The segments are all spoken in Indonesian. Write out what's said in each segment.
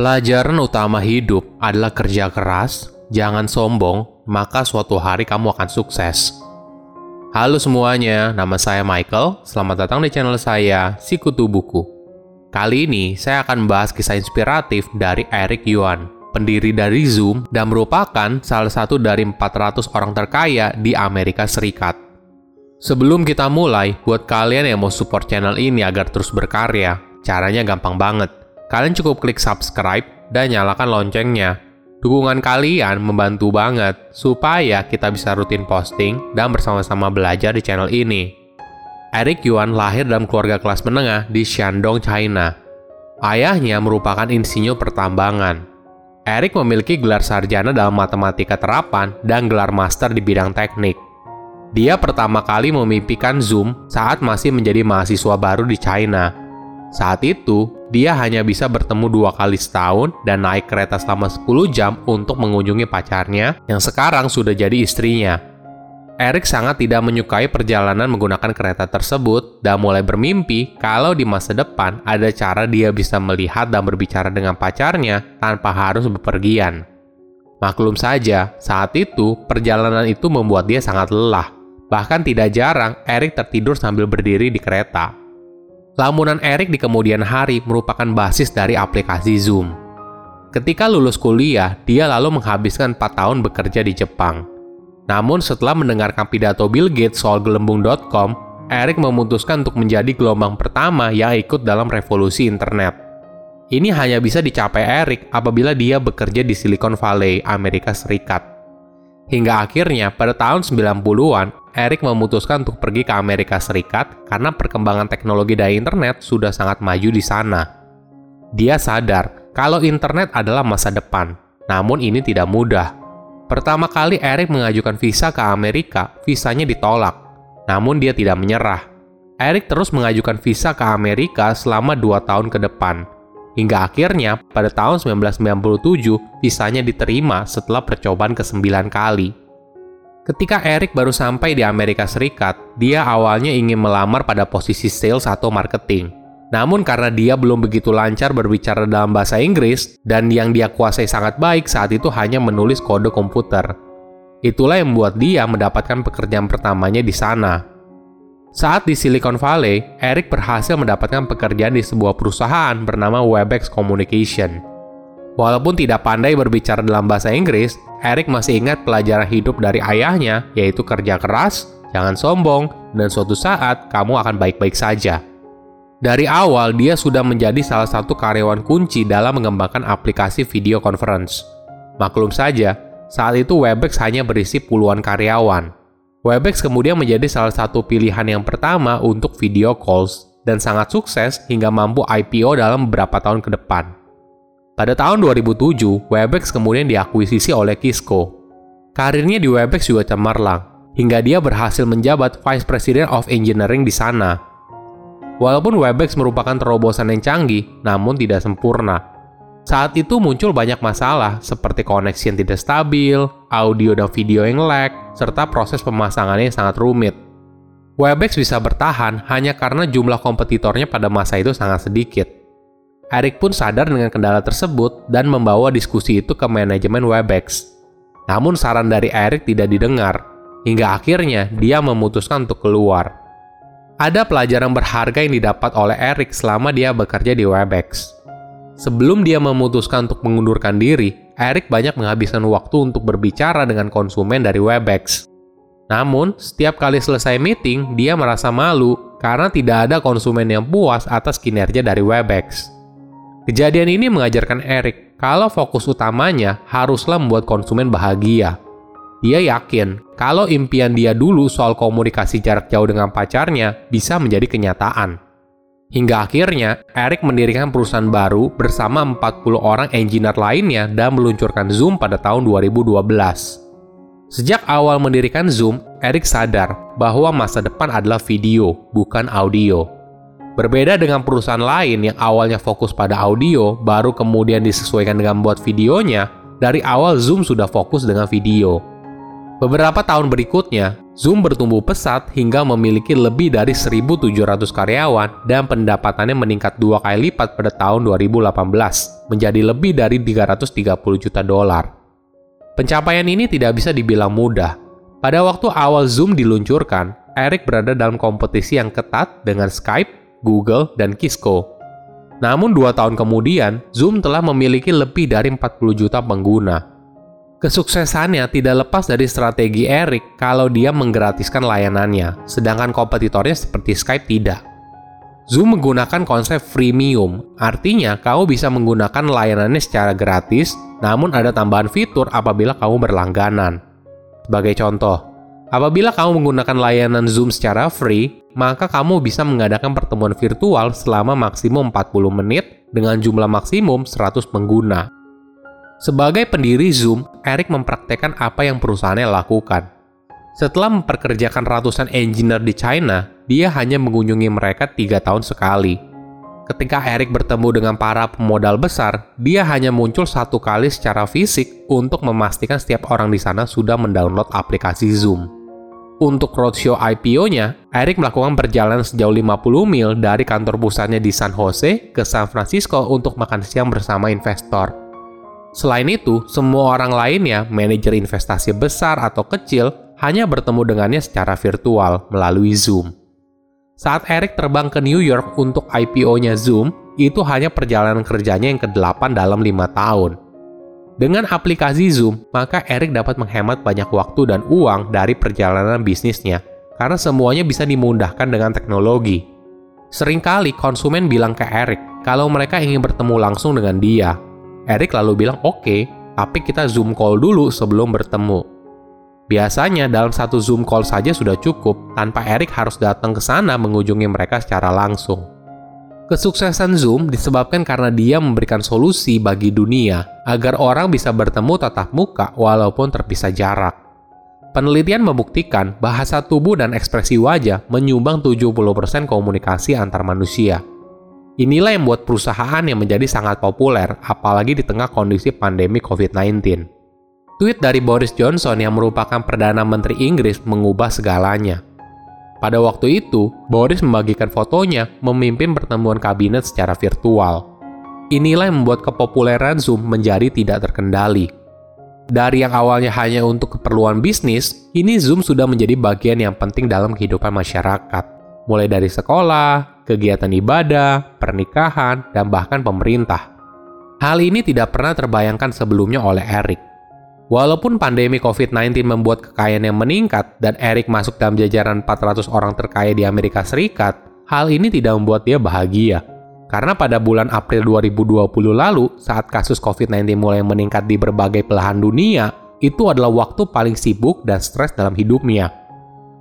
Pelajaran utama hidup adalah kerja keras, jangan sombong, maka suatu hari kamu akan sukses. Halo semuanya, nama saya Michael. Selamat datang di channel saya, Sikutu Buku. Kali ini saya akan membahas kisah inspiratif dari Eric Yuan, pendiri dari Zoom dan merupakan salah satu dari 400 orang terkaya di Amerika Serikat. Sebelum kita mulai, buat kalian yang mau support channel ini agar terus berkarya, caranya gampang banget Kalian cukup klik subscribe dan nyalakan loncengnya. Dukungan kalian membantu banget supaya kita bisa rutin posting dan bersama-sama belajar di channel ini. Eric Yuan lahir dalam keluarga kelas menengah di Shandong, China. Ayahnya merupakan insinyur pertambangan. Eric memiliki gelar sarjana dalam matematika terapan dan gelar master di bidang teknik. Dia pertama kali memimpikan Zoom saat masih menjadi mahasiswa baru di China. Saat itu, dia hanya bisa bertemu dua kali setahun dan naik kereta selama 10 jam untuk mengunjungi pacarnya yang sekarang sudah jadi istrinya. Eric sangat tidak menyukai perjalanan menggunakan kereta tersebut dan mulai bermimpi kalau di masa depan ada cara dia bisa melihat dan berbicara dengan pacarnya tanpa harus bepergian. Maklum saja, saat itu perjalanan itu membuat dia sangat lelah. Bahkan tidak jarang Eric tertidur sambil berdiri di kereta. Lamunan Eric di kemudian hari merupakan basis dari aplikasi Zoom. Ketika lulus kuliah, dia lalu menghabiskan 4 tahun bekerja di Jepang. Namun setelah mendengarkan pidato Bill Gates soal gelembung.com, Eric memutuskan untuk menjadi gelombang pertama yang ikut dalam revolusi internet. Ini hanya bisa dicapai Eric apabila dia bekerja di Silicon Valley, Amerika Serikat. Hingga akhirnya pada tahun 90-an, Eric memutuskan untuk pergi ke Amerika Serikat karena perkembangan teknologi dan internet sudah sangat maju di sana. Dia sadar kalau internet adalah masa depan, namun ini tidak mudah. Pertama kali Eric mengajukan visa ke Amerika, visanya ditolak. Namun dia tidak menyerah. Eric terus mengajukan visa ke Amerika selama dua tahun ke depan. Hingga akhirnya pada tahun 1997 visanya diterima setelah percobaan ke-9 kali. Ketika Eric baru sampai di Amerika Serikat, dia awalnya ingin melamar pada posisi sales atau marketing. Namun karena dia belum begitu lancar berbicara dalam bahasa Inggris dan yang dia kuasai sangat baik saat itu hanya menulis kode komputer. Itulah yang membuat dia mendapatkan pekerjaan pertamanya di sana. Saat di Silicon Valley, Eric berhasil mendapatkan pekerjaan di sebuah perusahaan bernama Webex Communication. Walaupun tidak pandai berbicara dalam bahasa Inggris, Eric masih ingat pelajaran hidup dari ayahnya, yaitu kerja keras, jangan sombong, dan suatu saat kamu akan baik-baik saja. Dari awal, dia sudah menjadi salah satu karyawan kunci dalam mengembangkan aplikasi video conference. Maklum saja, saat itu Webex hanya berisi puluhan karyawan. Webex kemudian menjadi salah satu pilihan yang pertama untuk video calls dan sangat sukses hingga mampu IPO dalam beberapa tahun ke depan. Pada tahun 2007, Webex kemudian diakuisisi oleh Kisco. Karirnya di Webex juga cemerlang, hingga dia berhasil menjabat Vice President of Engineering di sana. Walaupun Webex merupakan terobosan yang canggih, namun tidak sempurna. Saat itu muncul banyak masalah seperti koneksi yang tidak stabil, audio dan video yang lag, serta proses pemasangannya yang sangat rumit. Webex bisa bertahan hanya karena jumlah kompetitornya pada masa itu sangat sedikit. Eric pun sadar dengan kendala tersebut dan membawa diskusi itu ke manajemen Webex. Namun saran dari Eric tidak didengar, hingga akhirnya dia memutuskan untuk keluar. Ada pelajaran berharga yang didapat oleh Eric selama dia bekerja di Webex. Sebelum dia memutuskan untuk mengundurkan diri, Eric banyak menghabiskan waktu untuk berbicara dengan konsumen dari Webex. Namun, setiap kali selesai meeting, dia merasa malu karena tidak ada konsumen yang puas atas kinerja dari Webex. Kejadian ini mengajarkan Eric kalau fokus utamanya haruslah membuat konsumen bahagia. Dia yakin kalau impian dia dulu soal komunikasi jarak jauh dengan pacarnya bisa menjadi kenyataan. Hingga akhirnya, Eric mendirikan perusahaan baru bersama 40 orang engineer lainnya dan meluncurkan Zoom pada tahun 2012. Sejak awal mendirikan Zoom, Eric sadar bahwa masa depan adalah video, bukan audio. Berbeda dengan perusahaan lain yang awalnya fokus pada audio, baru kemudian disesuaikan dengan membuat videonya, dari awal Zoom sudah fokus dengan video. Beberapa tahun berikutnya, Zoom bertumbuh pesat hingga memiliki lebih dari 1.700 karyawan dan pendapatannya meningkat dua kali lipat pada tahun 2018 menjadi lebih dari 330 juta dolar. Pencapaian ini tidak bisa dibilang mudah. Pada waktu awal Zoom diluncurkan, Eric berada dalam kompetisi yang ketat dengan Skype, Google, dan Kisco. Namun dua tahun kemudian, Zoom telah memiliki lebih dari 40 juta pengguna Kesuksesannya tidak lepas dari strategi Eric kalau dia menggratiskan layanannya, sedangkan kompetitornya seperti Skype tidak. Zoom menggunakan konsep freemium, artinya kamu bisa menggunakan layanannya secara gratis, namun ada tambahan fitur apabila kamu berlangganan. Sebagai contoh, apabila kamu menggunakan layanan Zoom secara free, maka kamu bisa mengadakan pertemuan virtual selama maksimum 40 menit dengan jumlah maksimum 100 pengguna. Sebagai pendiri Zoom, Eric mempraktekkan apa yang perusahaannya lakukan. Setelah memperkerjakan ratusan engineer di China, dia hanya mengunjungi mereka tiga tahun sekali. Ketika Eric bertemu dengan para pemodal besar, dia hanya muncul satu kali secara fisik untuk memastikan setiap orang di sana sudah mendownload aplikasi Zoom. Untuk roadshow IPO-nya, Eric melakukan perjalanan sejauh 50 mil dari kantor pusatnya di San Jose ke San Francisco untuk makan siang bersama investor. Selain itu, semua orang lainnya, manajer investasi besar atau kecil, hanya bertemu dengannya secara virtual melalui Zoom. Saat Eric terbang ke New York untuk IPO-nya Zoom, itu hanya perjalanan kerjanya yang ke-8 dalam lima tahun. Dengan aplikasi Zoom, maka Eric dapat menghemat banyak waktu dan uang dari perjalanan bisnisnya, karena semuanya bisa dimudahkan dengan teknologi. Seringkali konsumen bilang ke Eric kalau mereka ingin bertemu langsung dengan dia, Eric lalu bilang oke, okay, tapi kita zoom call dulu sebelum bertemu. Biasanya dalam satu zoom call saja sudah cukup, tanpa Eric harus datang ke sana mengunjungi mereka secara langsung. Kesuksesan Zoom disebabkan karena dia memberikan solusi bagi dunia agar orang bisa bertemu tatap muka walaupun terpisah jarak. Penelitian membuktikan bahasa tubuh dan ekspresi wajah menyumbang 70% komunikasi antar manusia. Inilah yang membuat perusahaan yang menjadi sangat populer, apalagi di tengah kondisi pandemi COVID-19. Tweet dari Boris Johnson yang merupakan Perdana Menteri Inggris mengubah segalanya. Pada waktu itu, Boris membagikan fotonya memimpin pertemuan kabinet secara virtual. Inilah yang membuat kepopuleran Zoom menjadi tidak terkendali. Dari yang awalnya hanya untuk keperluan bisnis, kini Zoom sudah menjadi bagian yang penting dalam kehidupan masyarakat. Mulai dari sekolah, kegiatan ibadah, pernikahan, dan bahkan pemerintah. Hal ini tidak pernah terbayangkan sebelumnya oleh Eric. Walaupun pandemi COVID-19 membuat kekayaan yang meningkat dan Eric masuk dalam jajaran 400 orang terkaya di Amerika Serikat, hal ini tidak membuat dia bahagia. Karena pada bulan April 2020 lalu, saat kasus COVID-19 mulai meningkat di berbagai belahan dunia, itu adalah waktu paling sibuk dan stres dalam hidupnya.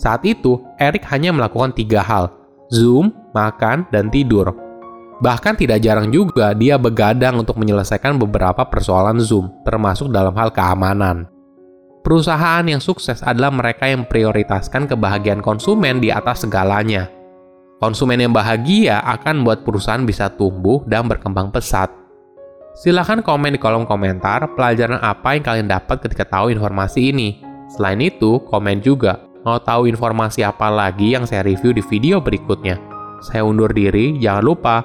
Saat itu, Eric hanya melakukan tiga hal, Zoom, makan, dan tidur. Bahkan tidak jarang juga dia begadang untuk menyelesaikan beberapa persoalan Zoom, termasuk dalam hal keamanan. Perusahaan yang sukses adalah mereka yang prioritaskan kebahagiaan konsumen di atas segalanya. Konsumen yang bahagia akan membuat perusahaan bisa tumbuh dan berkembang pesat. Silahkan komen di kolom komentar pelajaran apa yang kalian dapat ketika tahu informasi ini. Selain itu, komen juga mau tahu informasi apa lagi yang saya review di video berikutnya. Saya undur diri, jangan lupa